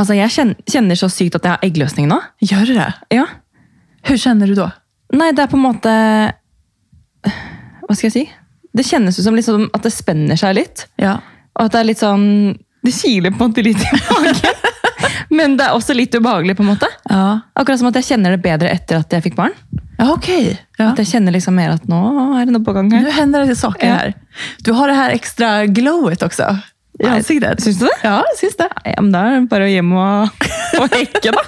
Altså, Jeg kjenner, kjenner så sykt at jeg har eggløsning nå. Gör du det? Ja. Hur känner du då? Nei, det er på en måte Hva skal jeg si? Det ut som liksom at det spenner seg litt. Ja. Og at det er litt sånn Det kiler på litt i magen. Men det er også litt ubehagelig, på en måte. Ja, Akkurat som at jeg kjenner det bedre etter at jeg fikk barn. ja okej. Ja. At jeg kjenner liksom mer at nå er det noe på gang her. Nu händer det saker här. Du har det här extra glowet också i ansiktet. syns du det? Ja, syns det. Ja, men da er det bare å hjem og, og hekke, da.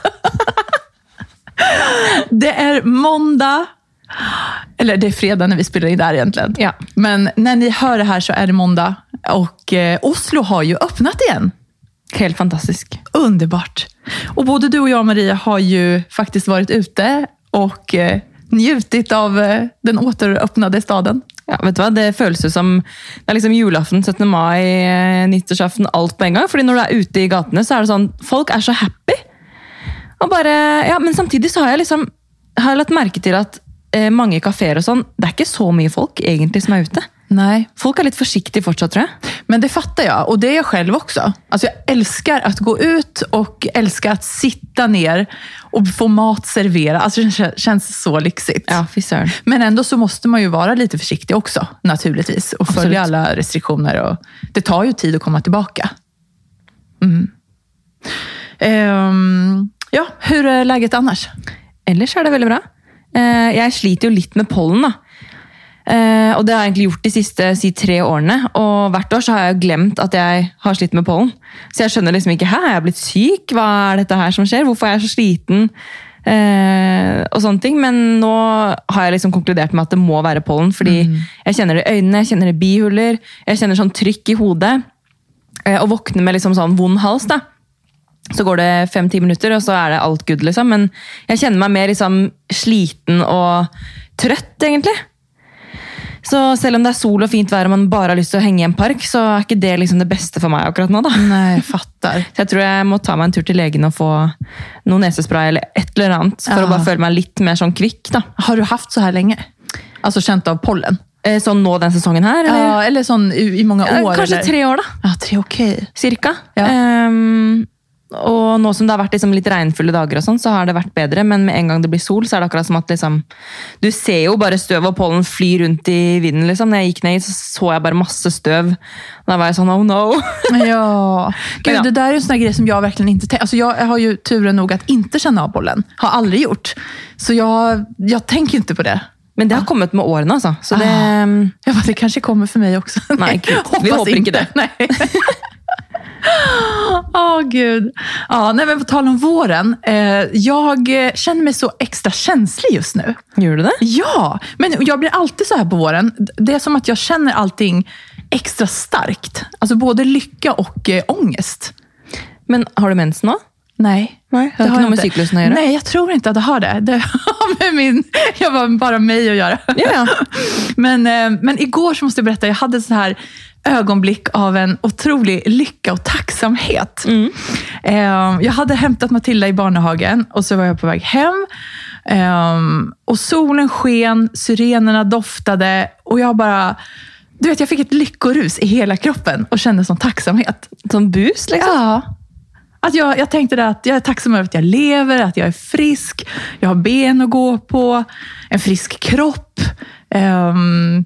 Det är måndag. Eller det är fredag när vi spelar in där egentligen. Ja. Men när ni hör det här så är det måndag. Och eh, Oslo har ju öppnat igen. Helt fantastisk. Underbart. Och både du och jag, Maria, har ju faktiskt varit ute och eh, njutit av eh, den återöppnade staden. Ja, vet du hva? Det føles ut som det er liksom julaften, 17. mai, eh, nyttårsaften, alt på en gang. Fordi når du er ute i gatene, så er det sånn Folk er så happy. Og bare, ja, Men samtidig så har jeg liksom har jeg lagt merke til at eh, mange kafeer og sånn, det er ikke så mye folk egentlig som er ute. Nej, Folk er litt forsiktige fortsatt, tror jeg. Men det fattar jag. Och det är jag själv också. Alltså jag älskar att gå ut och älskar att sitta ner och få mat serverad. Alltså det kän- känns så lyxigt. Ja. Men ändå så måste man ju vara lite försiktig också, naturligtvis. Och följa Absolut. alla restriktioner. Och det tar ju tid att komma tillbaka. Mm. Ehm, ja, hur är läget annars? Ellers er det veldig bra. Eh, Jeg sliter jo litt med pollen, da. Eh, Og det har jeg egentlig gjort de siste si, tre årene. Og hvert år så har jeg glemt at jeg har slitt med pollen. Så jeg skjønner liksom ikke Hæ, er jeg blitt syk? Hva er dette her som skjer? Hvorfor er jeg så sliten? Eh, og sånne ting. Men nå har jeg liksom konkludert med at det må være pollen. Fordi jeg kjenner det i øynene, jeg kjenner det i bihuler, jeg kjenner sånn trykk i hodet. eh, Og våkner med liksom sånn vond hals. da. Så går det fem-ti minutter, og så er det alt good, liksom. Men jeg kjenner meg mer liksom sliten og trøtt, egentlig. Så selv om det er sol og fint vær og man bare har lyst til å henge i en park, så er ikke det liksom det beste for meg akkurat nå. da. Nej, jag fattar. Så jeg tror jeg må ta meg en tur til legen og få noe nesespray eller et eller annet, for Ja. å bare føle meg litt mer sånn kvikk. da. Har du haft så här länge? Alltså känt av pollen? Eh, Sånn nå den sesongen her, eller? Ja, eller sån i, i många år? Kanskje eller? tre år, da. Ja, tre, okej. Cirka. Ja. Ehm, og nå som det har vært liksom litt regnfulle dager, og sånn, så har det vært bedre. Men med en gang det blir sol, så er det akkurat som at liksom, du ser jo bare støv og pollen fly rundt i vinden. liksom. Når jeg gikk ned så så jeg bare masse støv. Da var jeg sånn oh no. Ja, Gud, ja. det där är en sån grej som jag verkligen inte tänker. Alltså jag har ju turen nog att inte känna av pollen. Har aldrig gjort. Så jag, jag tänker inte på det. Men det har kommet med årene, altså. Så det, Ah. Jag bara, det kanske kommer för mig också. Nej. Vi hoppas inte det. Nej. Åh, gud. Ja, nej, men på tal om våren. Eh, jag eh, känner mig så extra känslig just nu. Gjør du det? Ja, men jag blir alltid så här på våren. Det är som att jag känner allting extra starkt. Alltså både lycka och eh, ångest. Men har du mensen nå? Nej. Nej, det har noe med inte. syklusen å gjøre? Nej, jag tror inte att det har det. Det har med min, jag var bara mig att göra. Ja, ja. Men, eh, men igår så måste jag berätta, jag hade så här ögonblick av en otrolig lycka och tacksamhet. Eh, Jag hade hämtat Matilda i barnhagen och så var jag på väg hem. Eh, Och solen sken, syrenerna doftade och jag bara... Du vet, jag fick ett lyckorus i hela kroppen och kände sån tacksamhet. Sånn boost, liksom? Ja. Att jag, jag tänkte det att jag är tacksam över att jag lever, att jag är frisk, jag har ben att gå på, en frisk kropp. Ehm,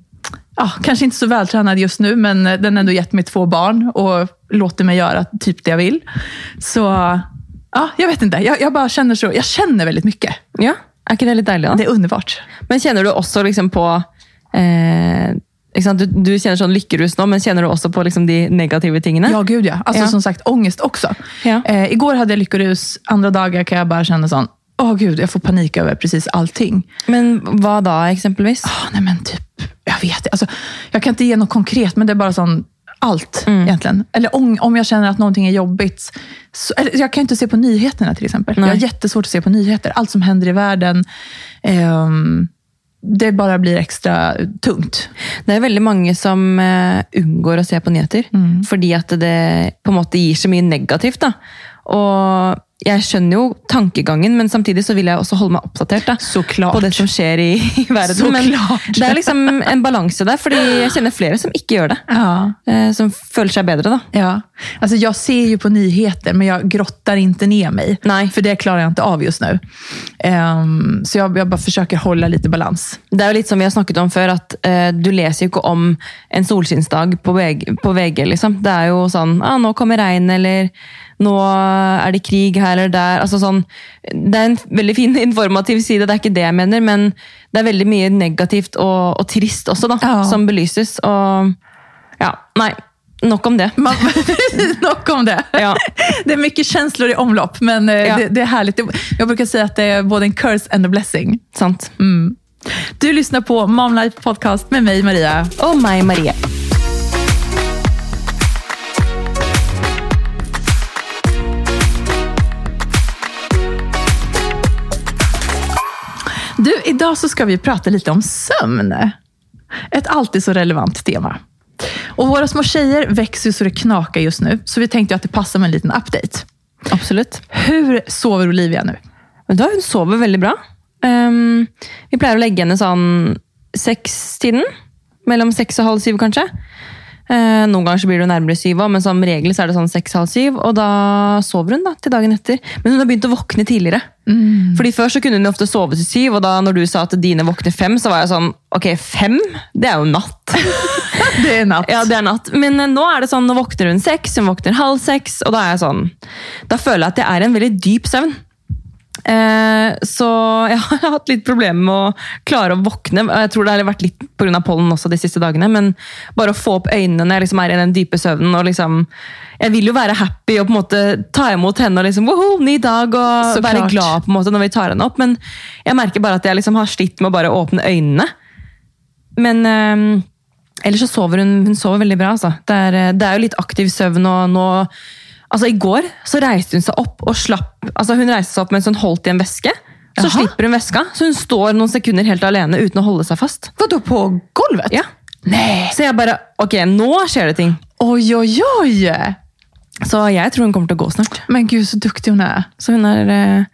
ja, kanske inte så vältränad just nu, men den har ändå gett mig två barn och låter mig göra typ det jag vill. Så ja, jag vet inte, jag, jag bara känner så. Jag känner väldigt mycket. Ja, det litt deilig, da? Det är underbart. Men kjenner du også liksom på eh, sant? Du, du kjenner sånn lykkerus nå, men kjenner du også på liksom de negative tingene? Ja, gud ja. Alltså Ja. som sagt, ångest också. Ja. Eh, igår hade jag lyckorus, andra dagar kan jag bara känna sån, åh gud, jag får panik över precis allting. Men hva da, eksempelvis? Ah, nej men typ, jag vet inte. Alltså, jag kan inte ge något konkret, men det är bara sån allt egentligen. Eller om, om jag känner att någonting är jobbigt. Så, eller, jag kan inte se på nyheterna till exempel. Nej. Jag har jättesvårt att se på nyheter. Allt som händer i världen. ehm, det bara blir extra tungt. Det er veldig mange som eh, unngår å se på nyheter, fordi at det på måte gir så mye negativt. da. Og jeg skjønner jo tankegangen, men samtidig så vil jeg også holde meg oppdatert da, Så klart. på det som skjer i, i verden. Så men klart. det er liksom en balanse der, fordi jeg kjenner flere som ikke gjør det. Ja. Eh, som føler seg bedre, da. Ja. Alltså jag ser ju på nyheter, men jag grottar inte ner mig. Nej. För det klarar jag inte av just nu. Ehm, så jag, jag bara försöker hålla lite balans. Det jo litt som vi har snakket om før, at eh, du leser jo ikke om en solskinnsdag på VG, på VG liksom. Det er jo sånn ah, 'Nå kommer regn', eller 'Nå er det krig her eller der'. Altså sånn, det er en veldig fin informativ side, det er ikke det jeg mener, men det er veldig mye negativt og, og trist også, da, Ja. som belyses. Og ja, nei. Nok om det. Man, nog om det. Ja. Det är mycket känslor i omlopp, men eh, Ja. det, det är härligt. Jag brukar säga att det är både en curse and a blessing. Sant. Du lyssnar på Mom Life Podcast med mig, Maria. Og meg, Marie. Du, idag så ska vi prata lite om sömn. Ett alltid så relevant tema. Och våra små tjejer växer så det knakar just nu, så vi tänkte att det passar med en liten update. Absolutt. Hur sover Olivia nu? Da, hun sover veldig bra. Ehm, vi pleier å legge henne sånn seks-tiden. Mellom seks og halv syv, kanskje. Eh, noen ganger så blir det nærmere syv men som regel så er det sånn seks-halv syv. Og da sover hun da, til dagen etter. Men hun har begynt å våkne tidligere. Fordi Før så kunne hun ofte sove til syv, og da når du sa at dine våkner fem, så var jeg sånn Ok, fem? Det er jo natt. Det är natt. Ja, det er natt. Men eh, nå er det sånn, nå våkner hun seks, hun våkner halv seks, og da er jeg sånn Da føler jeg at det er en veldig dyp søvn. Eh, så jeg har hatt litt problemer med å klare å våkne. Jeg tror det har vært litt pga. pollen også de siste dagene, men bare å få opp øynene når jeg liksom er i den dype søvnen. og liksom jeg vil jo være happy og på en måte ta imot henne og liksom, woho, ny dag og Så være klart. glad på en måte når vi tar henne opp. Men jeg merker bare at jeg liksom har slitt med å bare åpne øynene. Men eh, ellers så sover hun, hun sover veldig bra. Altså. Det, er, eh, det er jo litt aktiv søvn. og nå, altså I går så reiste hun seg opp og slapp altså Hun reiste seg opp mens hun holdt i en veske. Så Jaha. slipper hun veska, så hun står noen sekunder helt alene uten å holde seg fast. Vadå, på golvet? Ja. Nej. Så jeg bare Ok, nå skjer det ting. Oj, oj, oj! Så jeg tror hun kommer til å gå snart. Men gud, så duktig hon är. Så hun er eh,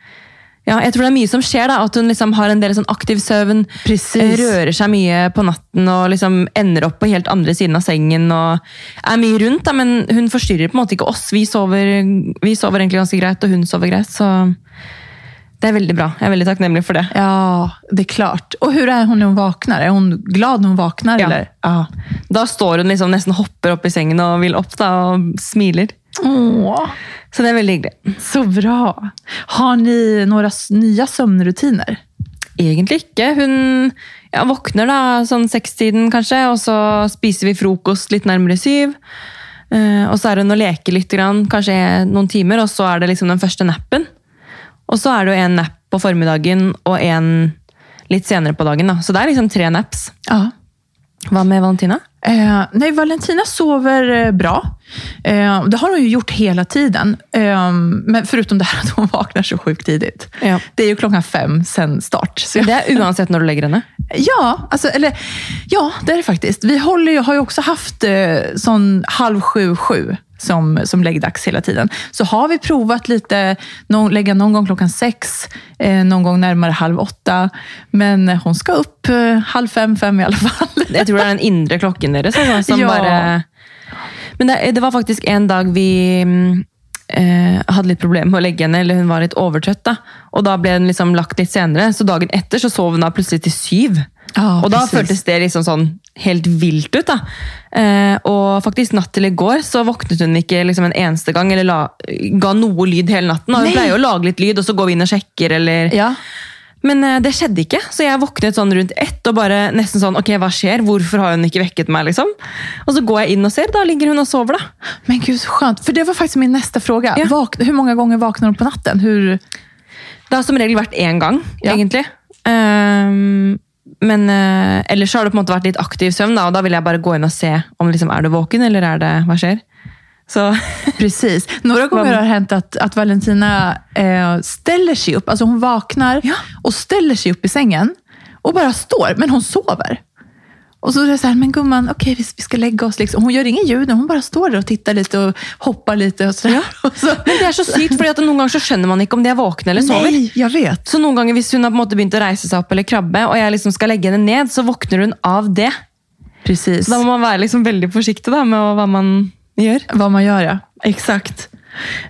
ja, jeg tror det er mye som skjer. da, At hun liksom har en del sånn aktiv søvn. Precis. eh, Rører seg mye på natten og liksom ender opp på helt andre siden av sengen. og er mye rundt, da, Men hun forstyrrer på en måte ikke oss. Vi sover, vi sover egentlig ganske greit, og hun sover greit. Så det er veldig bra. Jeg er veldig takknemlig for det. Ja, det är klart. Och hur är hon när hon vaknar? Är hon glad när hon vaknar? Ja. Eller? Ja. Da står hun liksom nesten hopper opp i sengen og vil opp da, og smiler. Åh, Så det er veldig hyggelig. så bra. Har ni några nya sömnrutiner? Egentlig ikke. Hun ja, våkner da sånn sekstiden kanskje, og så spiser vi frokost litt nærmere syv. Eh, og så er hun og leker litt, grann, kanskje noen timer, og så er det liksom den første nappen. Og så er det en napp på formiddagen og en litt senere på dagen. da. Så det er liksom tre naps. Ja. Hva med Valentina? Eh, nej, Valentina sover eh, bra. Eh, det har hon ju gjort hela tiden. Eh, men förutom det här att hon vaknar så sjukt tidigt. Ja. Det är ju klockan fem sen start. Så jag, Det uansett når du legger henne. ja, alltså, eller, ja, det är det faktiskt. Vi håller, ju- har ju också haft eh, sån halv sju, sju som, som läggdags hela tiden. Så har vi provat lite, någon, lägga någon gång klockan sex, eh, någon gång närmare halv åtta. Men hon ska upp eh, halv fem, fem i alla fall. Jeg tror det er den indre klokken deres altså, som Ja. bare Men det, det var faktisk en dag vi mm, eh, hadde litt problemer med å legge henne, eller hun var litt overtrøtt. da. Og da ble hun liksom lagt litt senere, så dagen etter så sov hun da plutselig til syv. Ja, og da precis. føltes det liksom sånn helt vilt ut. da. Eh, og faktisk natt til i går så våknet hun ikke liksom en eneste gang, eller la, ga noe lyd hele natten. Og hun Nei. pleier å lage litt lyd, og så går vi inn og sjekker, eller Ja. men eh, det skjedde ikke, så jeg våknet sånn rundt ett og bare nesten sånn, ok, hva skjer? Hvorfor har hun ikke vekket meg, liksom? Og så går jeg inn og ser, da ligger hun og sover, da. Men gud så skönt, för det var faktiskt min nästa fråga. Ja. Vak hur många gånger vaknar hon på natten? Hur... Det har som regel vært én gang, Ja. egentlig. Ehm, men eh, ellers så har det på en måte vært litt aktiv sömn, da, og da vil jeg bare gå inn og se om liksom, er du våken, eller er det, hva skjer? Så Precis. Några gånger har det hänt att, att Valentina eh, ställer sig upp. Alltså hon vaknar Ja. och ställer sig upp i sängen och bara står, men hon sover. Och så är det så här, men gumman, okej vi, vi ska lägga oss. Liksom. Hon gör ingen ljud, hon bara står där och tittar lite och hoppar lite. Och så där. Och så, Men det er så sykt, fordi at noen ganger så skjønner man ikke om de er våkne eller sover. nej, jag vet. Så noen ganger hvis hun har på en måte begynt å reise seg opp eller krabbe, og jeg liksom skal legge henne ned, så våkner hun av det. Precis. Så da må man være liksom veldig forsiktig da, med hva man gjør. Vad man gör, ja. Exakt.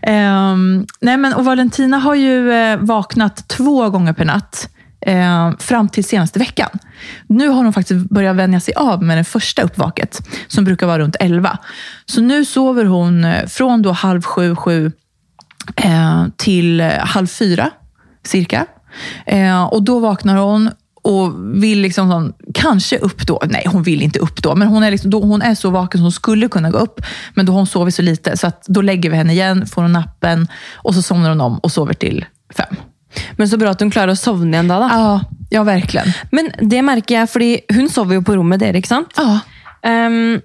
Ehm, nej, men, och Valentina har ju eh, vaknat två gånger per natt eh, fram till senaste veckan. Nu har hon faktiskt börjat vänja sig av med det första uppvaket, som brukar vara runt 11. Så nu sover hon eh, från då halv sju, sju eh, till halv fyra cirka. Eh, och då vaknar hon och vill liksom sån, kanske upp då. Nej, hon vill inte upp då. Men hon är, liksom, då, hon är så vaken som hon skulle kunna gå upp. Men då har hon sovit så lite. Så att då lägger vi henne igen, får hon nappen och så somnar hon om och sover till fem. Men så bra at hun klarer å sovne igjen da. da. Ja, ja verkligen. Men det merker jeg, fordi hun sover jo på rommet dere, ikke sant? Ja. Ehm,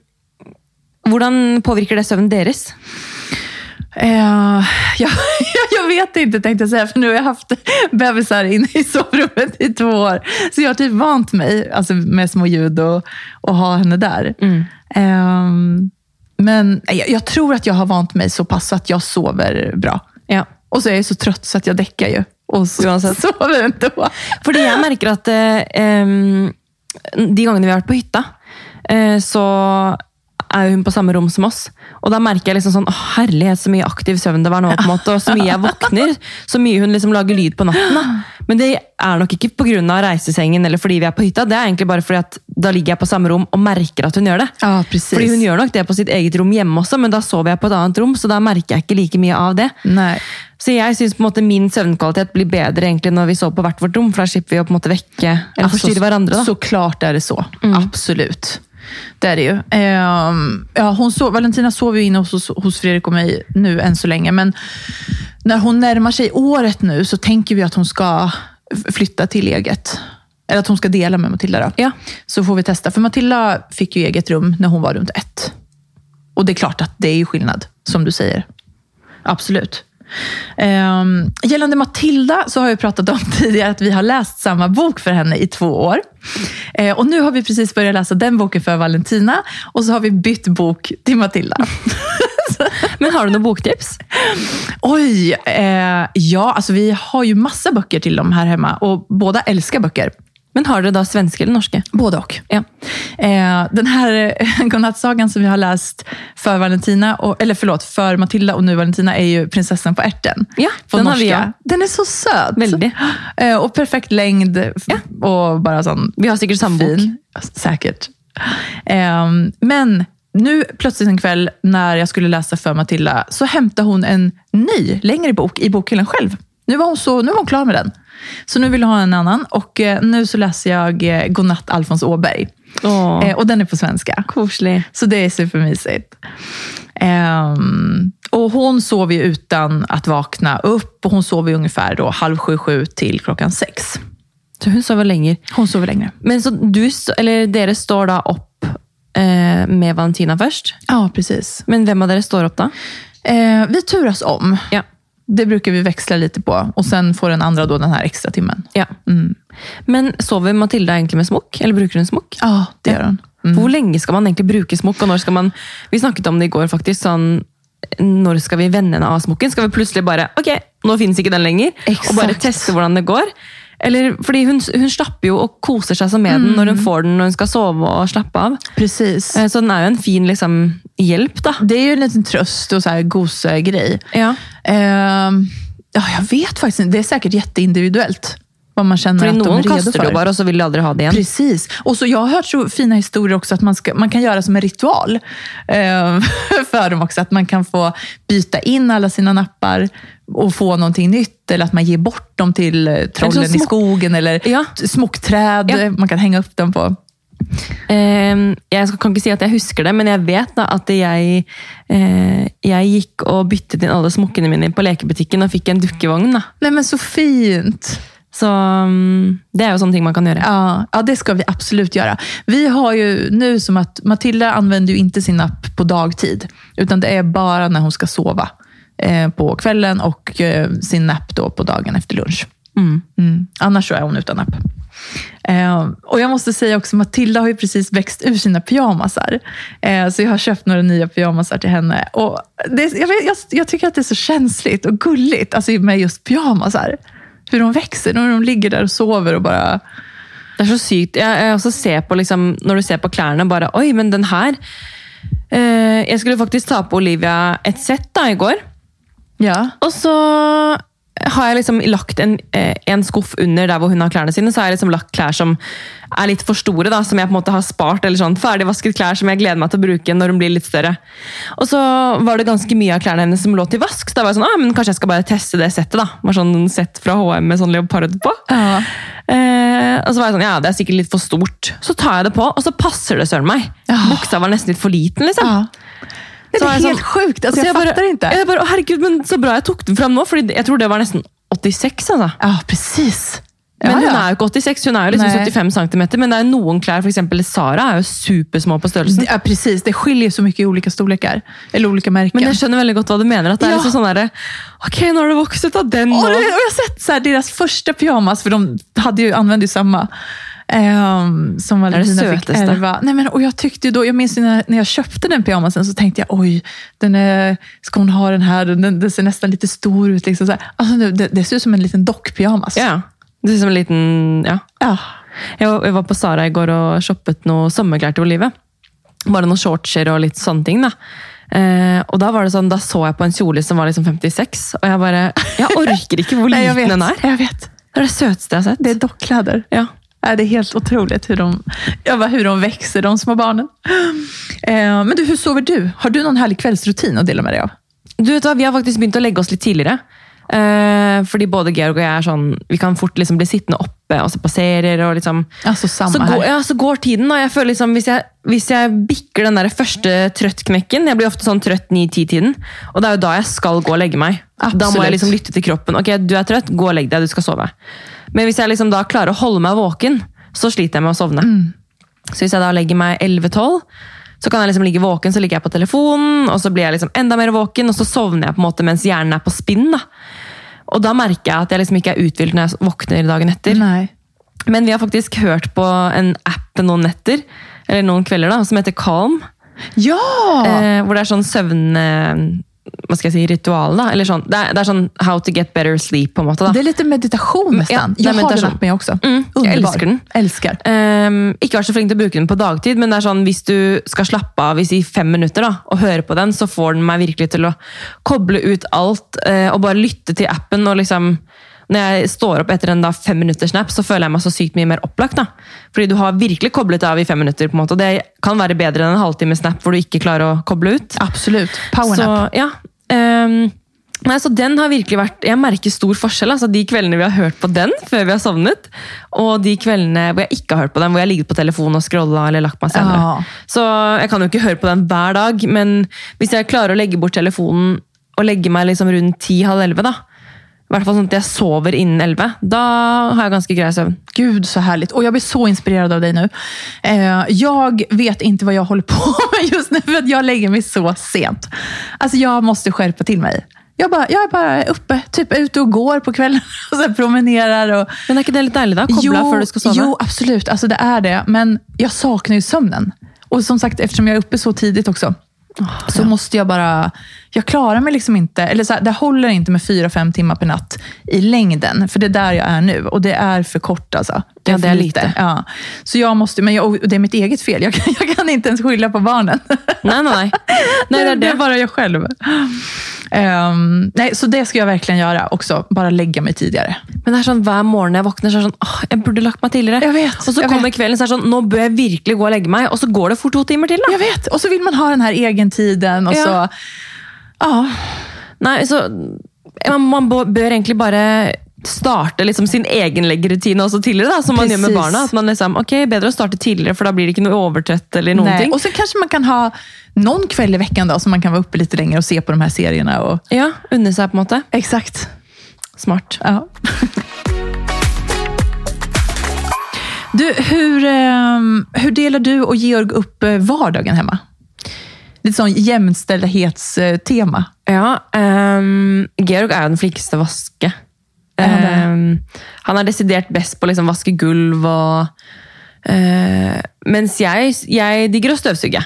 hvordan påvirker det søvnen deres? Eh, jag, jag vet inte tänkte jag säga, för nu har jag haft bebisar inne i sovrummet i två år. Så jag har typ vant mig alltså med små ljud och, och ha henne där. Eh, men jag, jag tror att jag har vant mig så pass att jag sover bra. Ja. Och så är jag så trött så att jag däckar ju. Och så Uansett. sover ändå. Fordi jeg merker at eh, de gangene vi har vært på hytta, eh, så er hun på samme rom som oss. Og da merker jeg liksom sånn, «Å, herlighet, så mye aktiv søvn det var nå, på en måte, og så mye jeg våkner. Så mye hun liksom lager lyd på natten. Da. Men det er nok ikke pga. reisesengen eller fordi vi er på hytta. Det er egentlig bare fordi at da ligger jeg på samme rom og merker at hun gjør det. Precis. Fordi hun gjør nok det på sitt eget rom hjemme også, men da sover jeg på et annet rom, så da merker jeg ikke like mye av det. Nej. Så jeg syns min søvnkvalitet blir bedre egentlig når vi sover på hvert vårt rom, for da slipper vi å på en måte vekke eller forstyrre hverandre. da. Såklart är det så. Absolut. Det är det ju. Ehm, ja, hon sov, Valentina sover ju inne hos, hos Fredrik och mig nu än så länge. Men när hon närmar sig året nu så tänker vi att hon ska flytta till eget. Eller att hon ska dela med Matilda. Då. Ja. Så får vi testa. För Matilda fick ju eget rum när hon var runt ett. Och det är klart att det är ju skillnad, som du säger. Absolut. Um, gällande Matilda så har jag pratat om tidigare att vi har läst samma bok för henne i två år. Eh, och nu har vi precis börjat läsa den boken för Valentina och så har vi bytt bok till Matilda. Men har du noen boktips? Oj, eh, ja, alltså vi har ju massa böcker till dem här hemma och båda älskar böcker. Men har dere da svenske eller norske? Både och. Ja. Eh, den här eh, godnattsagan som vi har läst för Valentina, och, eller förlåt, för Matilda och nu Valentina är ju Prinsessan på ärten. Ja, på den har vi, norska. ja. Den är så söt. Väldigt. Eh, och perfekt längd f- och bara sån Vi har sikkert samme bok. Ja, Säkert. Eh, men nu plötsligt en kväll när jag skulle läsa för Matilda så hämtade hon en ny, längre bok i bokhyllan själv. Nu var hon, så, nu var hon klar med den. Så nu vill jag ha en annan och eh, nu så läser jag eh, Godnatt Alfons Åberg. Eh, och den är på svenska. koselig. Så det är supermysigt. Ehm, och hon sover ju utan att vakna upp och hon sover ju ungefär då halv sju, sju till klockan sex. Så hun sover lenger. Hon sover längre. Men så du, eller dere står da opp eh, med Valentina først? Ja, precis. Men hvem av dere står opp da? Eh, vi turas om. Ja. Det brukar vi växla lite på. Och sen får den andra då den här extra timmen. ja. Mm. Men sover Matilda egentlig med smokk, eller bruker hun smokk? Ja, det gör hon. Mm. Hvor lenge skal man egentlig bruke smokk, og når skal man Vi snakket om det i går, faktisk. sånn når skal vi vende henne av smokken? Skal vi plutselig bare Ok, nå finnes ikke den lenger. Exakt. Og bare teste hvordan det går? Eller, fordi hun, hun slapper jo og koser seg så med den når hun får den når hun skal sove og slappe av. Precis. Eh, Så den er jo en fin liksom, hjelp, da. Det är ju en liten tröst och så här gosegrej. Ja. Ehm, ja, jag vet faktiskt inte. Det är säkert jätteindividuellt. Vad man känner Fordi att de är redo för. jo bare, og så vil de aldri ha det igjen. Precis. Och så jag har hört så fina historier också att man, ska, man kan göra som en ritual eh, för dem också. Att man kan få byta in alla sina nappar och få någonting nytt. Eller att man ger bort dem till trollen i skogen eller Ja. smockträd. Ja. Man kan hänga upp dem på. Eh, jeg kan ikke si at jeg husker det, men jeg vet da at jeg, eh, jeg gikk og byttet inn alle smokkene mine på lekebutikken og fikk en dukkevogn. da. Nej men så fint! Så mm, det jo sånne ting man kan gjøre. Ja, ja, det ska vi absolut göra. Vi har ju nu som att Matilda använder ju inte sin app på dagtid, utan det är bara när hon ska sova eh, på kvällen och eh, sin napp då på dagen efter lunch. Mm. Mm. Annars så är hon utan app. Eh, och jag måste säga också, Matilda har ju precis växt ur sina pyjamasar. Eh, så jag har köpt några nya pyjamasar till henne. Och det, jag, jag, jag, tycker att det är så känsligt och gulligt alltså med just pyjamasar. Hur de växer, när de ligger där och sover och bara... Det är så sykt. Jag, jag också ser på, liksom, när du ser på kläderna, bara oj, men den här eh, Jag skulle faktiskt ta på Olivia ett set igår. Ja. Og så har jeg liksom lagt en, eh, en skuff under der hvor hun har klærne sine. Så har jeg liksom lagt klær som er litt for store, da, som jeg på en måte har spart. eller sånn Ferdigvasket klær som jeg gleder meg til å bruke når hun blir litt større. Og så var det ganske mye av klærne hennes som lå til vask. Så da var jeg sånn, ah, men kanskje jeg skal bare teste det settet. da. Var sånn Sett fra HM med sånn leopard på. Ja. Eh, og så var jeg sånn, ja, det er sikkert litt for stort. Så tar jeg det på, og så passer det søren meg. Ja. Buksa var nesten litt for liten, liksom. ja. Det är helt sån- sjukt. Alltså, Så jag, bara, fattar inte. Jag bara, "Åh, herregud, men så bra jag tog fram nu, för jag tror det var nästan 86. Alltså. Ja, precis. Men ja, hun ja. er jo ikke 86, hun er jo liksom Nei. 75 cm. Men det er noen klær, f.eks. Sara, er jo supersmå på størrelsen. Ja, precis. Det skiljer så mycket i olika storlekar. Eller olika märken. Men jeg skjønner veldig godt hva du mener. At det er Ja. liksom sånn derre Ok, nå har du vokst ut av den. det, och jag har sett så här, deras första pyjamas, för de hade ju, använde ju samma. Ehm, som Valentina fick sötaste. ärva. Nej, men, och jag, tyckte då, jag minns när, när jag köpte den pyjamasen så tänkte jag, oj, den är, ska hon ha den här? Den, den ser nästan lite stor ut. Liksom, så här. Alltså, det, det, ser ut som en liten dockpyjamas. Ja. Det ser som en liten Ja. Ja. Var, jeg var på Sara i går og shoppet noe sommerklær til Olive. Bare noen shortser og litt sånne ting. Eh, og da var det sånn, da så jeg på en kjole som var liksom 56, og jeg bare Jeg orker ikke hvor Nej, jag liten den er. Jag vet. Det er det søteste jeg har sett. Det är dockkläder. Ja. Ja, det är helt otroligt hur de, ja, vad- hur de växer, de små barnen. Eh, men du, hur sover du? Har du någon härlig kvällsrutin att dela med dig av? Du vet hva, Vi har faktisk begynt å legge oss litt tidligere. Eh, fordi både Georg og jeg er sånn, vi kan fort liksom bli sittende oppe og se på serier. og liksom... Samma Så går, ja, så går tiden. da. Jeg føler liksom, Hvis jeg, hvis jeg bikker den der første trøttknekken Jeg blir ofte sånn trøtt 9-10-tiden. Og det er jo da jeg skal gå og legge meg. Da må Absolutt. jeg liksom lytte til kroppen. Ok, du er trøtt, gå og legg deg, du skal sove. Men hvis jeg liksom da klarer å holde meg våken, så sliter jeg med å sovne. Så hvis jeg da legger meg 11-12, så kan jeg liksom ligge våken, så ligger jeg på telefonen, og så blir jeg liksom enda mer våken, og så sovner jeg på en måte mens hjernen er på spinn. da. Og da merker jeg at jeg liksom ikke er uthvilt når jeg våkner dagen etter. Nej. Men vi har faktisk hørt på en app noen netter, eller noen kvelder, da, som heter Calm. Ja! Eh, hvor det er sånn søvn... Hva skal jeg si, ritual, da. Eller sånn, det, er, det er sånn how to get better sleep, på en måte. da. Det är lite meditation nästan. Ja, jag har meditation. den appen jag också. Mm, jag älskar den. Älskar. Ehm, ikke vært så flink til å bruke den på dagtid, men det er sånn, hvis du skal slappe av i fem minutter da, og høre på den, så får den meg virkelig til å koble ut alt eh, og bare lytte til appen. og liksom, Når jeg står opp etter en da fem minutters snap, så føler jeg meg så sykt mye mer opplagt. da. Fordi du har virkelig koblet av i fem minutter. på en måte, og Det kan være bedre enn en halvtime snap hvor du ikke klarer å koble ut. Absolut. Powernap. Så, ja. ehm, nei, så den har virkelig vært Jeg merker stor forskjell. altså De kveldene vi har hørt på den før vi har sovnet, og de kveldene hvor jeg ikke har hørt på den, jeg har ligget på telefonen og scrolla eller lagt meg senere. Ja. Så jeg kan jo ikke høre på den hver dag, men hvis jeg klarer å legge bort telefonen og legge meg liksom ti-halv elleve, da, i hvert fall sånn at jeg sover innen elleve, da har jeg ganske grei søvn. Gud, så härligt. Och Jag blir så inspirerad av dig nu. Eh, jag vet inte vad jag håller på med just nu, för att jag lägger mig så sent. Alltså, jag måste skärpa till mig. Jag, bara, jag är bara uppe, typ ute och går på kvällen och så promenerar. Och, Men ikke det litt deilig, da? Koble av før du skal sove? jo, absolut. Alltså, det är det. Men jag saknar ju sömnen. Och som sagt, eftersom jag är uppe så tidigt också, så måste jag bara... Jag klarar mig liksom inte, eller så här, det håller inte med fyra, fem timmar per natt i längden. För det är där jag är nu och det är för kort alltså. Ja, för det är lite. Ja. Så jag måste, men jag, och det är mitt eget fel. Jag kan, jag kan inte ens skylla på barnen. Nei, nei. nei det det är det. bara jag själv. Ehm, nej, så det ska jag verkligen göra också. Bara lägga mig tidigare. Men det er sånn, hver morgen jeg våkner, så er det sånn åh, jeg burde lagt meg tidligere. Jeg vet, og så kommer vet. kvelden, så er det sånn nå bør jeg virkelig gå og legge meg. Og så går det fort to timer til. da. Jag vet. Och så vill man ha den här egentiden. Och Ja. så, ja. Nei, så man, man bør bør egentlig bare starte liksom sin egen leggerutine også tidligere, da, som man gjør med Precis. barna. At man liksom, ok, Bedre å starte tidligere, for da blir det ikke noe overtrøtt. eller noen Nej. ting. Och sen kanske man kan ha någon kväll i veckan då, så man kan vara uppe lite längre och se på de här serierna. Och... Ja, Unne seg, på en måte. Exakt. Smart. Ja. Du, hur, ehm, hur delar du och Georg upp eh, vardagen hemma? Lite sån jämställdhetstema. Ja, ehm, Georg jo den flinkeste vaske. Er han er desidert best på å liksom vaske gulv og eh, Mens jeg, jeg digger å støvsuge.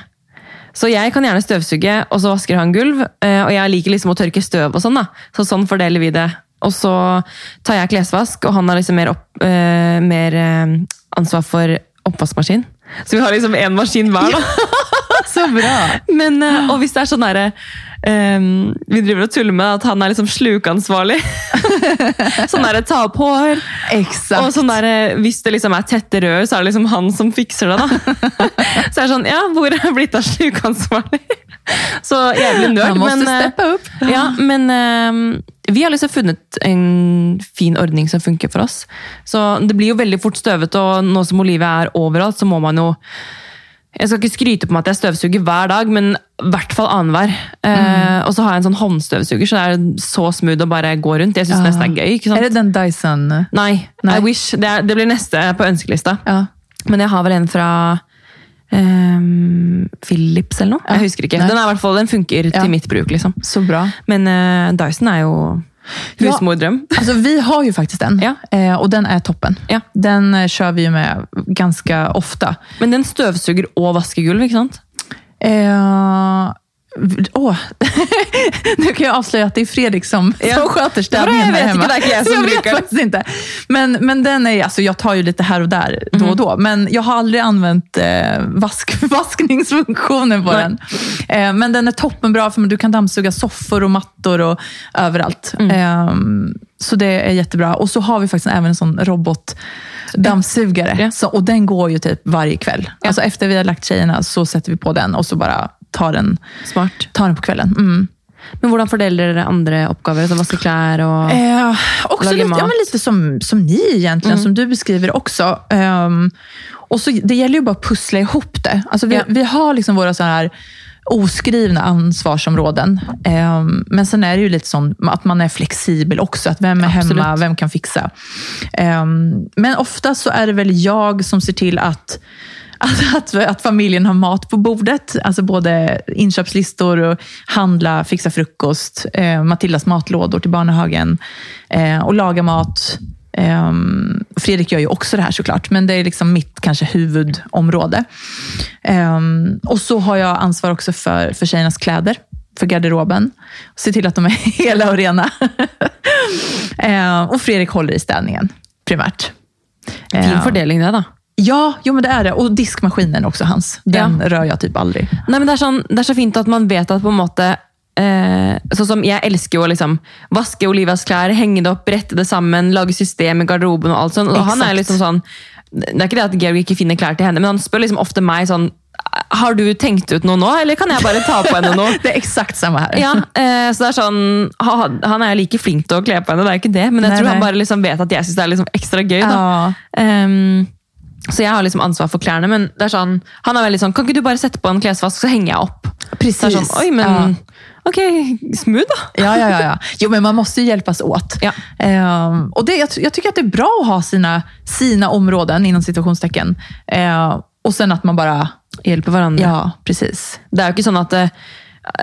Så jeg kan gjerne støvsuge, og så vasker han gulv. eh, og jeg liker liksom å tørke støv og sånn. da. Så sånn fordeler vi det. Og så tar jeg klesvask, og han har liksom mer, opp, eh, mer eh, ansvar for oppvaskmaskin. Så vi har liksom én maskin hver. da. Så bra! Men, og hvis det er sånn derre ehm, Vi driver og tuller med at han er liksom slukeansvarlig. sånn derre ta opp hår. Exakt. Og sånn derre hvis det liksom er tette rør, så er det liksom han som fikser det. da. så er det sånn Ja, hvor er blitt av slukeansvarlig? så jævlig nerd. Han måste men, eh, upp. Ja, men ehm, vi har liksom funnet en fin ordning som funker for oss. Så det blir jo veldig fort støvete, og nå som Olivia er overalt, så må man jo jeg skal ikke skryte på meg at jeg støvsuger hver dag, men i hvert fall annenhver. Eh, og så har jeg en sånn håndstøvsuger, så det er så smooth å bare gå rundt. Jeg syns Ja. nesten det er gøy. Er det den Dyson? Nei, Nei. I wish. Det, er, det blir neste på ønskelista. Ja. Men jeg har vel en fra ehm, Philips eller noe. Ja. Jeg husker ikke. Den, er i hvert fall, den funker til mitt bruk, liksom. Så bra. Men eh, Dyson er jo Ja. husmordrøm. Alltså, vi har ju faktiskt en Ja. eh, och den är toppen. Ja. Den eh, kör vi ju med ganska ofta. Men den støvsuger og vasker gulv, ikke sant? Eh, åh. nu kan jag avslöja att det är Fredrik som, Ja. som sköter städningen var det jag vet, hemma. jag vet brukar. faktiskt inte. Men, men den är, alltså, jag tar ju lite här och där då och då, men jag har aldrig använt eh, vask, vaskningsfunktionen på Nej. den. Eh, men den är toppenbra för du kan dammsuga soffor och mattor och överallt. Eh, så det är jättebra. Och så har vi faktiskt även en sån robotdammsugare. Ja. Så, och den går ju typ varje kväll. Ja. Alltså efter vi har lagt tjejerna så sätter vi på den och så bara tar den, Smart. tar den på kvällen. Mm. Men hvordan fordeler dere andre oppgaver? Som vaske klær og Eh, också lite, mat. ja, men lite som, som ni egentligen, som du beskriver också. Ehm, och så, det gäller ju bara att pussla ihop det. Alltså vi, Ja. vi har liksom våra så här oskrivna ansvarsområden. Ehm, men sen är det ju lite sånt att man är flexibel också. Att vem är Absolut. hemma, vem kan fixa? Ehm, men ofta så är det väl jag som ser till att att, att, att familjen har mat på bordet. Alltså både inköpslistor, och handla, fixa frukost, eh, Matildas matlådor till barnhagen eh, och laga mat. Eh, Fredrik gör ju också det här såklart, men det är liksom mitt kanske huvudområde. Eh, och så har jag ansvar också för, för tjejernas kläder, för garderoben. Se till att de är hela och rena. eh, och Fredrik håller i städningen, primärt. Fin Eh, fordeling, det, da. Ja, jo, men det är det. Och diskmaskinen är också hans. Den rör jag typ aldrig. Nei, men det, er sånn, det er så fint at man vet at på en måte eh, Sånn som Jeg elsker jo å liksom vaske Olivas henge det opp, brette det sammen, lage system i garderoben. og alt sånt. Og han Exakt. liksom sånn Det er ikke det at Georg ikke finner klær til henne, men han spør liksom ofte meg sånn Har du tenkt ut noe nå, eller kan jeg bare ta på henne noe? Det är exakt samma här. Ja, eh, så det sånn, ha- Han er like flink til å kle på henne, det er ikke det, men jeg Nei, tror han nei. bare liksom vet at jeg syns det er liksom gøy. Ja. Ehm, så jeg har liksom ansvar for klærne, men det er sånn, han er veldig sånn Kan ikke du bare sette på en klesvask, så henger jeg opp? Precis. Så det er sånn, Oi, men ok, smooth, da. Ja, ja, ja, ja. Jo, men man måste ju hjälpas åt. Ja. Ehm, och det, jag, jag tycker att det är bra att ha sina, sina områden, inom situationstecken. Eh, och sen att man bara... Hjelper hverandre. Ja, precis. Det er jo ikke sånn at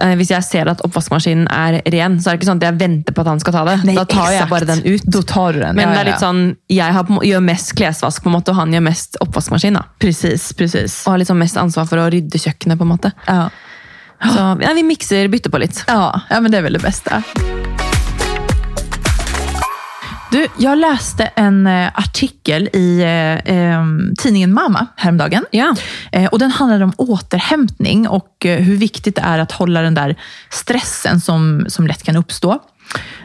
eh, hvis jeg ser at oppvaskmaskinen er ren, så er det ikke sånn at jeg venter på at han skal ta det. Nej, da tar exakt. bare den ut. Då tar du den. Men ja, det er ja, litt ja. sånn, jeg har, gjør mest klesvask, på måte, og han gjør mest oppvaskmaskin. Precis, precis. Og har liksom mest ansvar for å rydde kjøkkenet. på måte. Ja. Så ja, vi mikser, bytter på litt. Ja, ja, men det är väl det bästa. Du, jag läste en eh, artikel i eh, eh, tidningen Mama häromdagen. Ja. Eh, och den handlade om återhämtning och eh, hur viktigt det är att hålla den där stressen som, som lätt kan uppstå.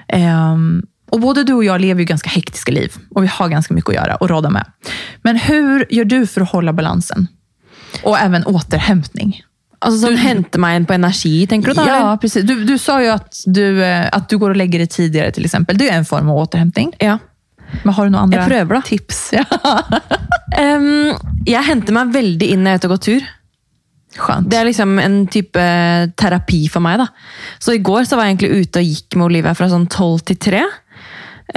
Ehm, och både du och jag lever ju ganska hektiska liv och vi har ganska mycket att göra och råda med. Men hur gör du för att hålla balansen? Och även återhämtning. Altså sånn Hente meg inn på energi, tenker du da? Ja, eller? precis. Du, du sa ju att du, eh, att du går och lägger dig tidigare till exempel. Det är en form av återhämtning. ja. Men har du några andra Jag prövar då. tips? Ja. Em, jeg henter meg veldig inn når jeg er ute og går tur. Skönt. Det er liksom en type terapi for meg. da. Så i går så var jeg egentlig ute og gikk med Olivia fra sånn tolv til tre.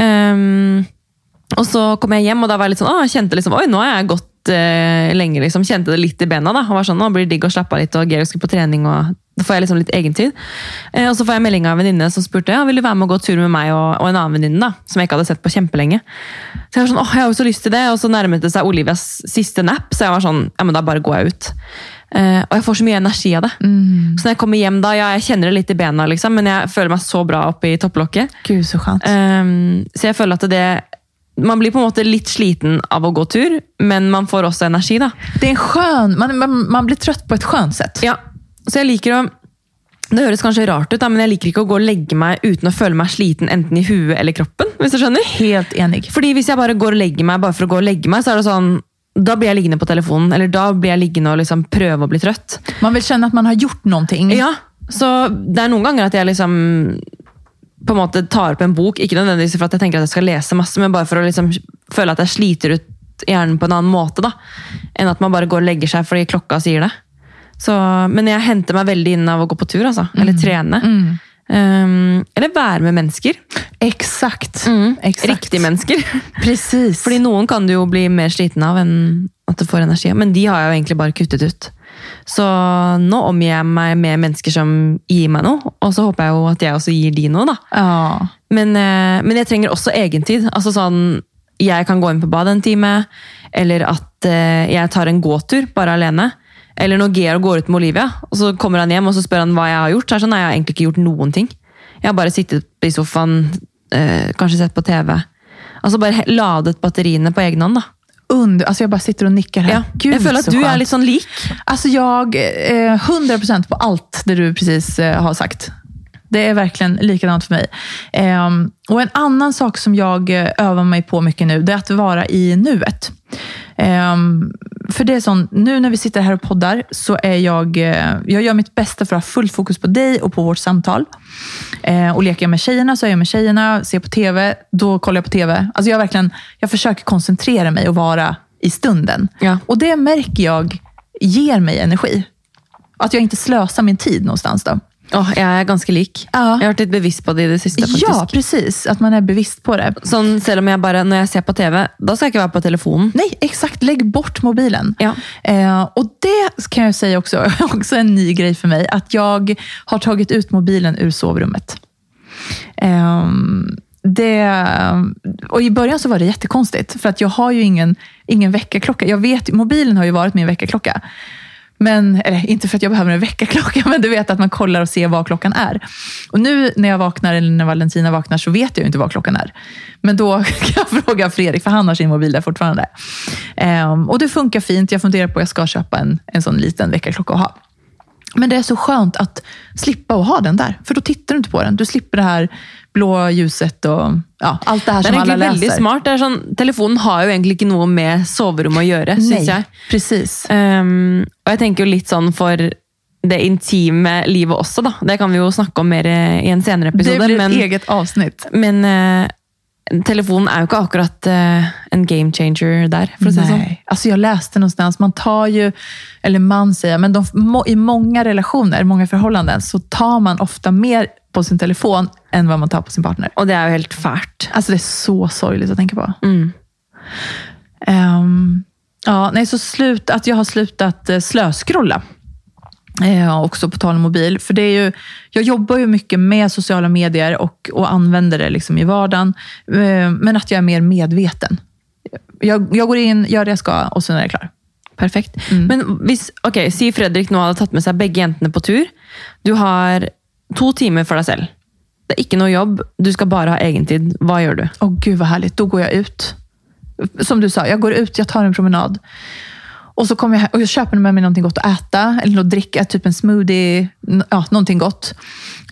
Em, og så kom jeg hjem, og da var jeg litt sånn, å, jeg kjente liksom, oi, nå har jeg gått eh, lenge. liksom, Kjente det litt i bena. da, og var sånn, nå blir det digg å slappe av litt, og Georg skulle på trening. og Da får jeg liksom litt egentid. Eh, og så får jeg melding av en venninne som spurte ja, vil du være med og gå tur med meg og, og en annen venninne. Som jeg ikke hadde sett på kjempelenge. Så jeg var sånn, åh, jeg har jo så lyst til det. Og så nærmet det seg Olivias siste nap, så jeg var sånn, ja, men da bare går jeg ut. Eh, og jeg får så mye energi av det. Så når jeg kommer hjem da, ja, jeg kjenner det litt i bena, liksom, men jeg føler meg så bra oppe i topplokket. Gud så skönt. Um, så jeg føler at det Man blir på en måte litt sliten av å gå tur, men man får også energi, da. Det är en skön, man, man, man blir trött på ett skönt sätt. Ja, så jeg liker å det høres kanskje rart ut, men jeg liker ikke å gå og legge meg uten å føle meg sliten enten i huet eller kroppen. hvis du skjønner. Helt enig. Fordi Hvis jeg bare går og legger meg bare for å gå og legge meg, så er det sånn, da blir jeg liggende på telefonen. Eller da blir jeg liggende og liksom prøve å bli trøtt. Man vill känna att man har gjort någonting. Ja, Så det er noen ganger at jeg liksom på en måte tar opp en bok, ikke nødvendigvis for at jeg tenker at jeg skal lese masse, men bare for å liksom føle at jeg sliter ut hjernen på en annen måte. da, Enn at man bare går og legger seg fordi klokka sier det. Så, men jeg henter meg veldig inn av å gå på tur, altså. Eller trene. Um, eller være med mennesker. Exakt. Mm. Exakt. Riktige mennesker. Precis. Fordi noen kan du jo bli mer sliten av enn at du får energi. Men de har jeg jo egentlig bare kuttet ut. Så nå omgir jeg meg med mennesker som gir meg noe, og så håper jeg jo at jeg også gir de noe. da. Ja. Men, eh, men jeg trenger også egentid. Altså sånn, Jeg kan gå inn på badet en time, eller at eh, jeg tar en gåtur bare alene. Eller når Georg går ut med Olivia, og så kommer han hjem og så spør han hva jeg har gjort. Så er det sånn, nei, jeg har egentlig ikke gjort noen ting. Jeg har bare sittet i sofaen, eh, kanskje sett på TV. Altså bare ladet batteriene på egen hånd. da. Under, alltså jag bara sitter och nickar här. Ja. Gud, jeg føler så at du skönt. litt sånn lik. Alltså jag, eh, 100% på allt det du precis eh, har sagt. Det är verkligen likadant för mig. Ehm, och En annan sak som jag eh, övar mig på mycket nu, det är att vara i nuet. För det är sån, nu när vi sitter här och poddar så är jag, eh, jag gör mitt bästa för att ha fullt fokus på dig och på vårt samtal. Eh, och leker jag med tjejerna så är jag med tjejerna, ser på TV, då kollar jag på TV. Alltså jag, verkligen, jag försöker koncentrera mig och vara i stunden. Ja. Och det märker jag ger mig energi. Att jag inte slösar min tid någonstans. Då. Åh, jeg er ganske lik. Ja. Jeg har vært litt bevisst på det i det siste. faktisk. Ja, precis. Att man är bevisst på det. Selv om jeg bare, Når jeg ser på TV, da skal jeg ikke være på telefonen. Nej, exakt. Lägg bort mobilen. Ja. Eh, och det kan jag säga också, också en ny grej för mig, att jag har tagit ut mobilen ur sovrummet. Ehm, det, och I början så var det jättekonstigt, för att jag har ju ingen, ingen väckarklocka. Jag vet, mobilen har ju varit min väckarklocka. Men, eller inte för att jag behöver en väckarklocka, men du vet att man kollar och ser vad klockan är. Och nu när jag vaknar, eller när Valentina vaknar, så vet jag ju inte vad klockan är. Men då kan jag fråga Fredrik, för han har sin mobil där fortfarande. Um, och det funkar fint. Jag funderar på att jag ska köpa en, en sån liten väckarklocka att ha. Men det är så skönt att slippa att ha den där, för då tittar du inte på den. Du slipper det här blå ljuset och ja, allt det här Det som alla läser. veldig smart. Det er sånn, telefonen har jo egentlig ikke noe med å gjøre, syns Nej, jeg. precis. Um, og jeg tenker jo litt sånn for det intime livet også, da. Det kan vi jo snakke om mer i en senere Det episode. blir ett Men, eget avsnitt. men eh, telefonen er jo ikke akkurat eh, en game changer der, for å si det sånn. Nej. Alltså jag läste någonstans, man tar ju, eller man säger, men de, i många relationer, många förhållanden, så tar man ofta mer på sin telefon än vad man tar på sin partner. Og det er jo helt fælt. Alltså det är så sorgligt att tänka på. Mm. Ehm, ja, nej, så slut, att jag har slutat uh, slöskrolla. Eh, också på tal om mobil. För det är ju, jag jobbar ju mycket med sociala medier och, och använder det liksom i vardagen. Eh, men att jag är mer medveten. Jag, jag går in, gör det jag ska och sen är jag klar. Perfekt. Men hvis, ok, si Fredrik nå hadde tatt med seg begge jentene på tur. Du har to timer for deg selv. Det er ikke noe jobb, du skal bare ha egentid. Hva gjør du? Åh gud vad härligt, då går jag ut. Som du sa, jag går ut, jag tar en promenad. Och så kommer jag, och jag köper med mig någonting gott att äta, eller att dricka, typ en smoothie, ja, någonting gott.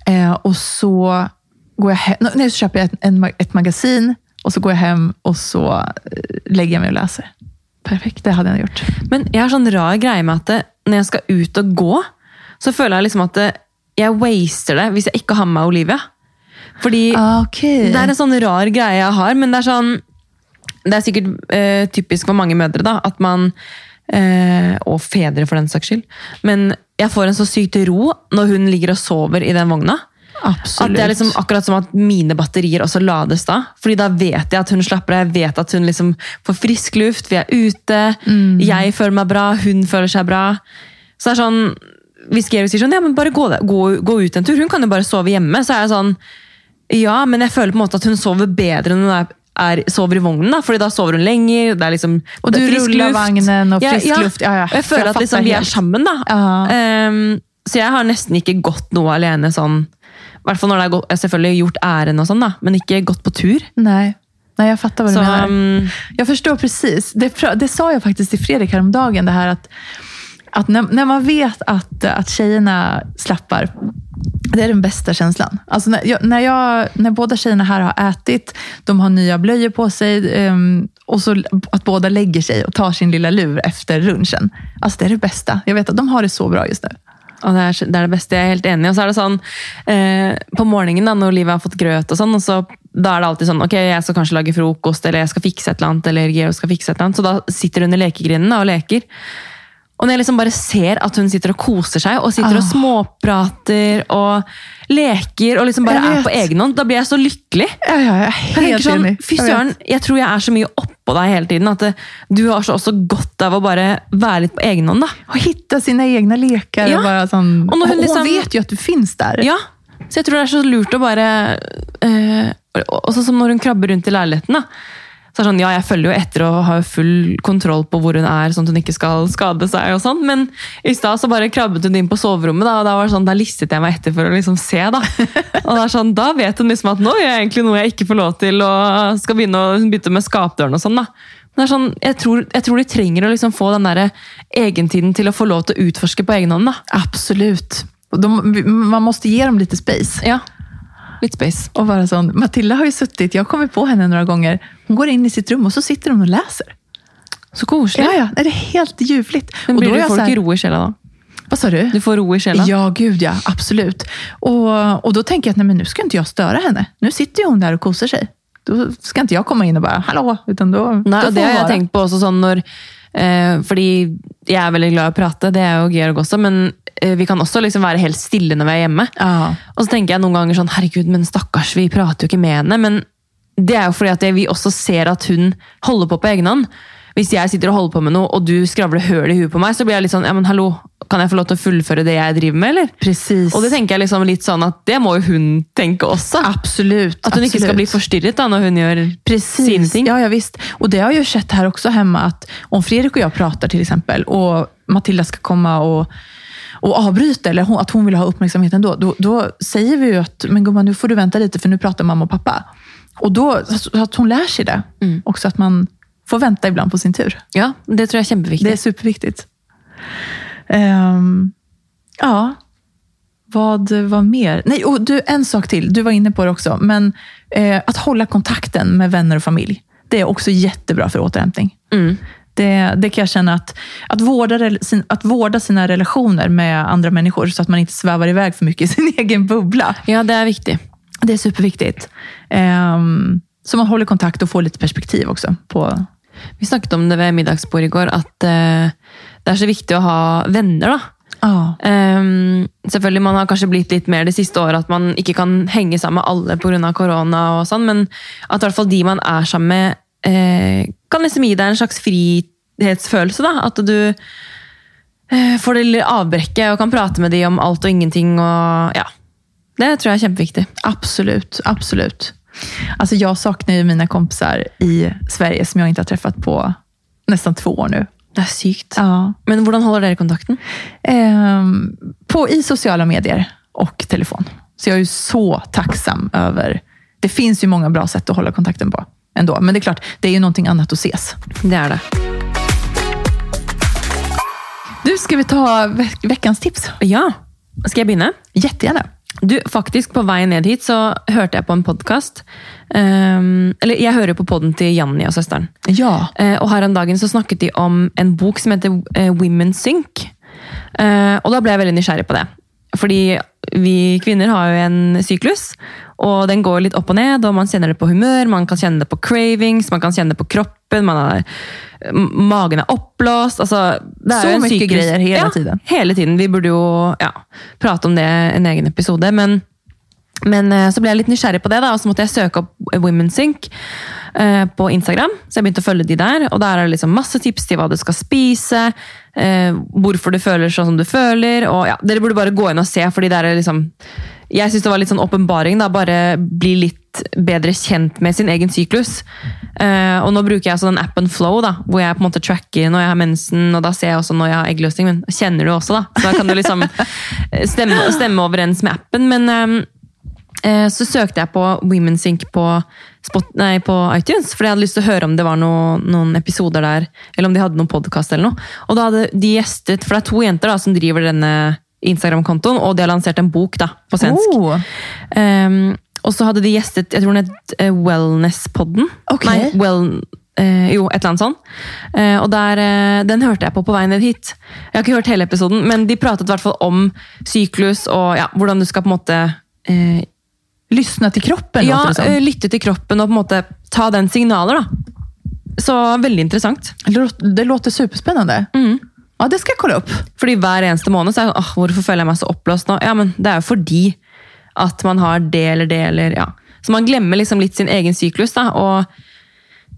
Eh, och så går jag hem, nej, så köper jag ett, en, ett magasin och så går jag hem och så eh, lägger jag mig och läser. Perfekt, det hade jag gjort. Men jeg har sånn rar greie med at det, når jeg skal ut og gå, så føler jeg liksom at det, jeg waster det hvis jeg ikke har med Olivia. Fordi Okej. det er en sånn rar greie jeg har, men det er sånn Det er sikkert eh, typisk for mange mødre, da, at man eh, Og fedre, for den saks skyld. Men jeg får en så sykt ro når hun ligger og sover i den vogna. At Absolut. det er liksom akkurat som at mine batterier også lades da. Fordi da vet jeg at hun slapper av, jeg vet at hun liksom får frisk luft, vi er ute, jeg føler meg bra, hun føler seg bra. Så det er sånn, hvis Georg sier sånn, ja, men bare gå, gå, gå ut en tur, hun kan jo bare sove hjemme, så er jeg sånn, ja, men jeg føler på en måte at hun sover bedre når hun er, er, sover i vognen, da, fordi da sover hun lenger, det er liksom er du frisk ruller luft. vagnen Ja, frisk ja. luft. Ja, ja. Og jeg føler Jeg at liksom, vi helt. sammen, da. Ja. Ehm, så jeg har nesten ikke gått noe alene sånn, i hvert fall gått, jeg har gjort ærend og sånn, da, men ikke gått på tur. Nej. Nej, jag fattar vad du Så, menar. mm, Jag förstår precis. Det, det sa jag faktiskt till Fredrik häromdagen, det här att, att när, när man vet att, att tjejerna slappar, det är den bästa känslan. Alltså när, jag, när, jag, när båda tjejerna här har ätit, de har nya blöjor på sig um, och så att båda lägger sig och tar sin lilla lur efter lunchen. Alltså det är det bästa. Jag vet att de har det så bra just nu. Og det är det är det bästa. Jag är helt enig Och så är det sån, eh, på morgonen när Olivia har fått gröt och sånt, och så, då är det alltid sån, okej, okay, jag ska kanske laga frukost eller jag ska fixa ett eller eller Georg ska fixa ett eller. Så då sitter du under lekegrinden och leker. Og når jeg liksom bare ser at hun sitter og koser seg, og sitter og Ah. småprater, og leker, og liksom er vet. på egen hånd, da blir jeg så lykkelig. Ja, ja, jag är tenker helt enig. Fy Jag søren, jeg tror jeg er så mye oppå deg hele tiden, at det, du har så også godt av å bare være litt på egen hånd. da. Och hitta sina egna lekar. Ja. Och bara sån, Och och när hon hon liksom- vet ju att du finns där. Ja, så jeg tror det er så lurt å bare eh, Også som når hun krabber rundt i leiligheten. Så er det sånn, ja, Jeg følger jo etter og har full kontroll på hvor hun er, sånn at hun ikke skal skade seg. og sånn, Men i stad så bare krabbet hun inn på soverommet, da, og da var det sånn, da listet jeg meg etter for å liksom se. Da Og det er sånn, da vet hun liksom at nå gjør jeg egentlig noe jeg ikke får lov til, og skal begynne å hun begynte med skapdøren og sånn. da. Men det er sånn, jeg tror, jeg tror de trenger å liksom få den der egentiden til å få lov til å utforske på egen hånd. da. Absolut. De, man måste ge dem lite space. Ja, litt space. Och vara sån. Matilda har ju suttit, jag har kommit på henne några gånger, hon går in i sitt rum och så sitter hon och läser. Så koselig. Ja, ja, det är helt ljuvligt. Men och blir då är du jag får så ikke här, ro i da? vad sa du? Du får ro i sjela? Ja, gud ja. Absolut. Och, och då tänker jag att nej, men nu ska inte jag störa henne. Nu sitter ju hon där och kosar sig. Då ska inte jag komma in och bara, hallå, utan då, Nei, då får det har jeg vara. tenkt på også sånn når eh, Fordi jeg er veldig glad i å prate, det er jo Georg også, men vi kan også liksom være helt stille når vi er hjemme. Ja. Og så tenker jeg noen ganger sånn, herregud, men stakkars, vi prater jo ikke med henne. Men det er jo fordi at vi også ser at hun holder på på egen hånd. Hvis jeg sitter og holder på med noe, og du skravler høl i huet på meg, så blir jeg litt sånn, ja, men hallo, kan jeg få lov til å fullføre det jeg driver med, eller? Precis. Og det tenker jeg liksom litt sånn at det må jo hun tenke også. Absolut. At hun ikke skal absolut. bli forstyrret da, når hun gjør sine Precis. ting. Ja, ja, visst. Och det har jag ju sett här också hemma, att om Fredrik och jag pratar till exempel, och Matilda ska komma och, och avbryta, eller hon, att hon vill ha uppmärksamheten då, då, då säger vi ju att, men gumman, nu får du vänta lite, för nu pratar mamma och pappa. Och då, så att hon lär sig det. Också att man får vänta ibland på sin tur. Ja, det tror jeg er kjempeviktig. Det är superviktigt. Ehm, ja, vad var mer? Nej, och du, en sak till. Du var inne på det också. Men eh, att hålla kontakten med vänner och familj. Det är också jättebra för återhämtning. Mm. Det, det kan jag känna att, att, vårda, att vårda sina relationer med andra människor så att man inte svävar iväg för mycket i sin egen bubbla. Ja, det er viktig. Det är superviktigt. Ehm, så man håller kontakt och får lite perspektiv också. På, Vi snakket om det ved middagsbordet i går, at eh, det er så viktig å ha venner. da. ja, selvfølgelig, Man har kanskje blitt litt mer det siste året at man ikke kan henge sammen med alle pga. korona, og sånn, men at i hvert fall de man sammen med, eh, kan liksom gi deg en slags frihetsfølelse. da, At du eh, får det lille avbrekket og kan prate med de om alt og ingenting. og ja, Det tror jeg er kjempeviktig. Absolut, absolut. Alltså jag saknar ju mina kompisar i Sverige som jag inte har träffat på nästan två år nu. Det er sykt. Ja. Men hvordan holder dere kontakten? Ehm, på, I sociala medier och telefon. Så jag är ju så tacksam över... Det finns ju många bra sätt att hålla kontakten på ändå. Men det är klart, det är ju någonting annat att ses. Det er det. Du, ska vi ta veck veckans tips? Ja. Skal jeg begynne? Jättegärna. Du, faktisk På vei ned hit så hørte jeg på en podkast. eller jeg hører jo på podden til Janni og søsteren. Ja. Eh, og her om dagen så snakket de om en bok som heter eh, Women Sync. Eh, og da ble jeg veldig nysgjerrig på det. Fordi vi kvinner har jo en syklus, og den går litt opp og ned. og Man kjenner det på humør, man kan kjenne det på cravings, man kan kjenne det på kroppen. man er, Magen er oppblåst. altså det er Så mye syklus- greier hele ja, tiden. Hele tiden. Vi burde jo ja, prate om det i en egen episode. Men men eh, så ble jeg litt nysgjerrig på det, da, og så måtte jeg søke opp WomenSync eh, på Instagram. Så jeg begynte å følge de der, og der er det liksom masse tips til hva du skal spise. Eh, varför hvorfor du føler sånn som du føler. og ja, Dere burde bare gå inn og se, fordi det er liksom Jeg syns det var litt sånn åpenbaring. da, Bare bli litt bedre kjent med sin egen syklus. Eh, og nå bruker jeg altså den appen Flow, da, hvor jeg på en måte tracker når jeg har mensen, og da ser jeg også når jeg har eggløsning. Men kjenner du også, da. Så da kan du liksom stemme, stemme overens med appen. men ehm, så søkte jeg på Women's Sync på, Spot, nei, på iTunes, for jeg hadde lyst til å høre om det var noe, noen episoder der, eller om de hadde noen podkast eller noe. Og da hadde de gjestet, for det er to jenter da, som driver denne Instagram-kontoen, og de har lansert en bok da, på svensk. Oh. Um, og så hadde de gjestet jeg tror den het uh, Wellness-podden. Ok. Nei, well, eh, jo, et eller annet sånt. Eh, og der, eh, Den hørte jeg på på ned hit. Jeg har ikke hørt hele episoden, men de pratet i hvert fall om syklus og ja, hvordan du skal på en måte eh, Lyssna till kroppen ja, låter det som. eh, lytte til kroppen og på en måte ta den signaler. da. Så veldig interessant. Det låter- superspännande. Ja, det ska jag kolla upp. Fordi hver eneste måned så er jeg sånn, «Åh, hvorfor føler jeg meg så oppblåst nå? Ja, men Det er jo fordi at man har det eller det, eller ja. Så man glemmer liksom litt sin egen syklus. da, og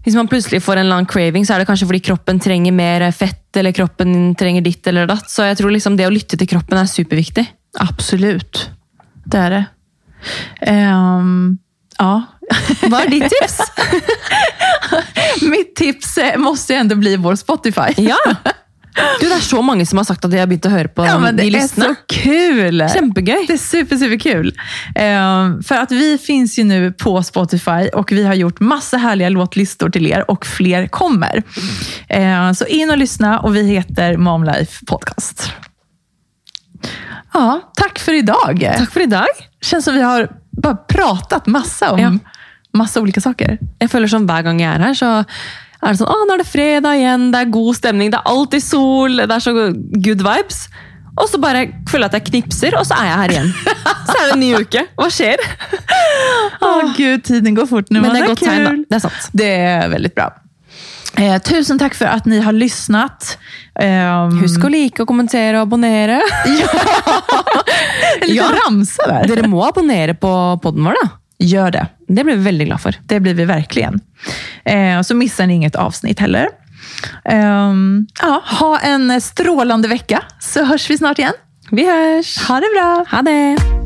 hvis man plutselig får en annen craving, så er det kanskje fordi kroppen trenger mer fett, eller kroppen trenger ditt eller datt. Så jeg tror liksom det å lytte til kroppen er superviktig. Absolut. Det är det. Ehm, ja. Hva er ditt tips? Mitt tips eh, måste ändå bli vår Spotify. ja! Du, Det er så mange som har sagt at de har å høre på Ja, men de det är så kul! Kjempegøy. Det är super, super kul. Ehm, för att vi finns ju nu på Spotify och vi har gjort massa härliga låtlistor till er och fler kommer. Ehm, så in och lyssna och vi heter Mom Life Podcast. Ja, tack för idag. Takk for i dag. Känns som vi har bara pratat massa om Ja. massa olika saker. Jeg føler sånn Hver gang jeg er her, så er det sånn Å, nå er det fredag igjen, det er god stemning, det er alltid sol, det er så good vibes. Og så bare føler jeg at jeg knipser, og så er jeg her igjen. Så er det en ny uke. Hva skjer? Åh gud, tiden går fort nu. Men det er godt tegn, da. Det er sant. Det är väldigt bra. Eh, tusen tack för att ni har lyssnat. Ehm, Husk å like og kommentere og abonnere. en liten Ja. ramsa där. Dere må abonnere på podden vår, da. Gör det. Det blir vi veldig glad for. Det blir vi verkligen. Eh, så missar ni inget avsnitt heller. Ehm, ja, ha en strålande vecka, så hörs vi snart igen. Vi hørs. Ha det bra! Ha det.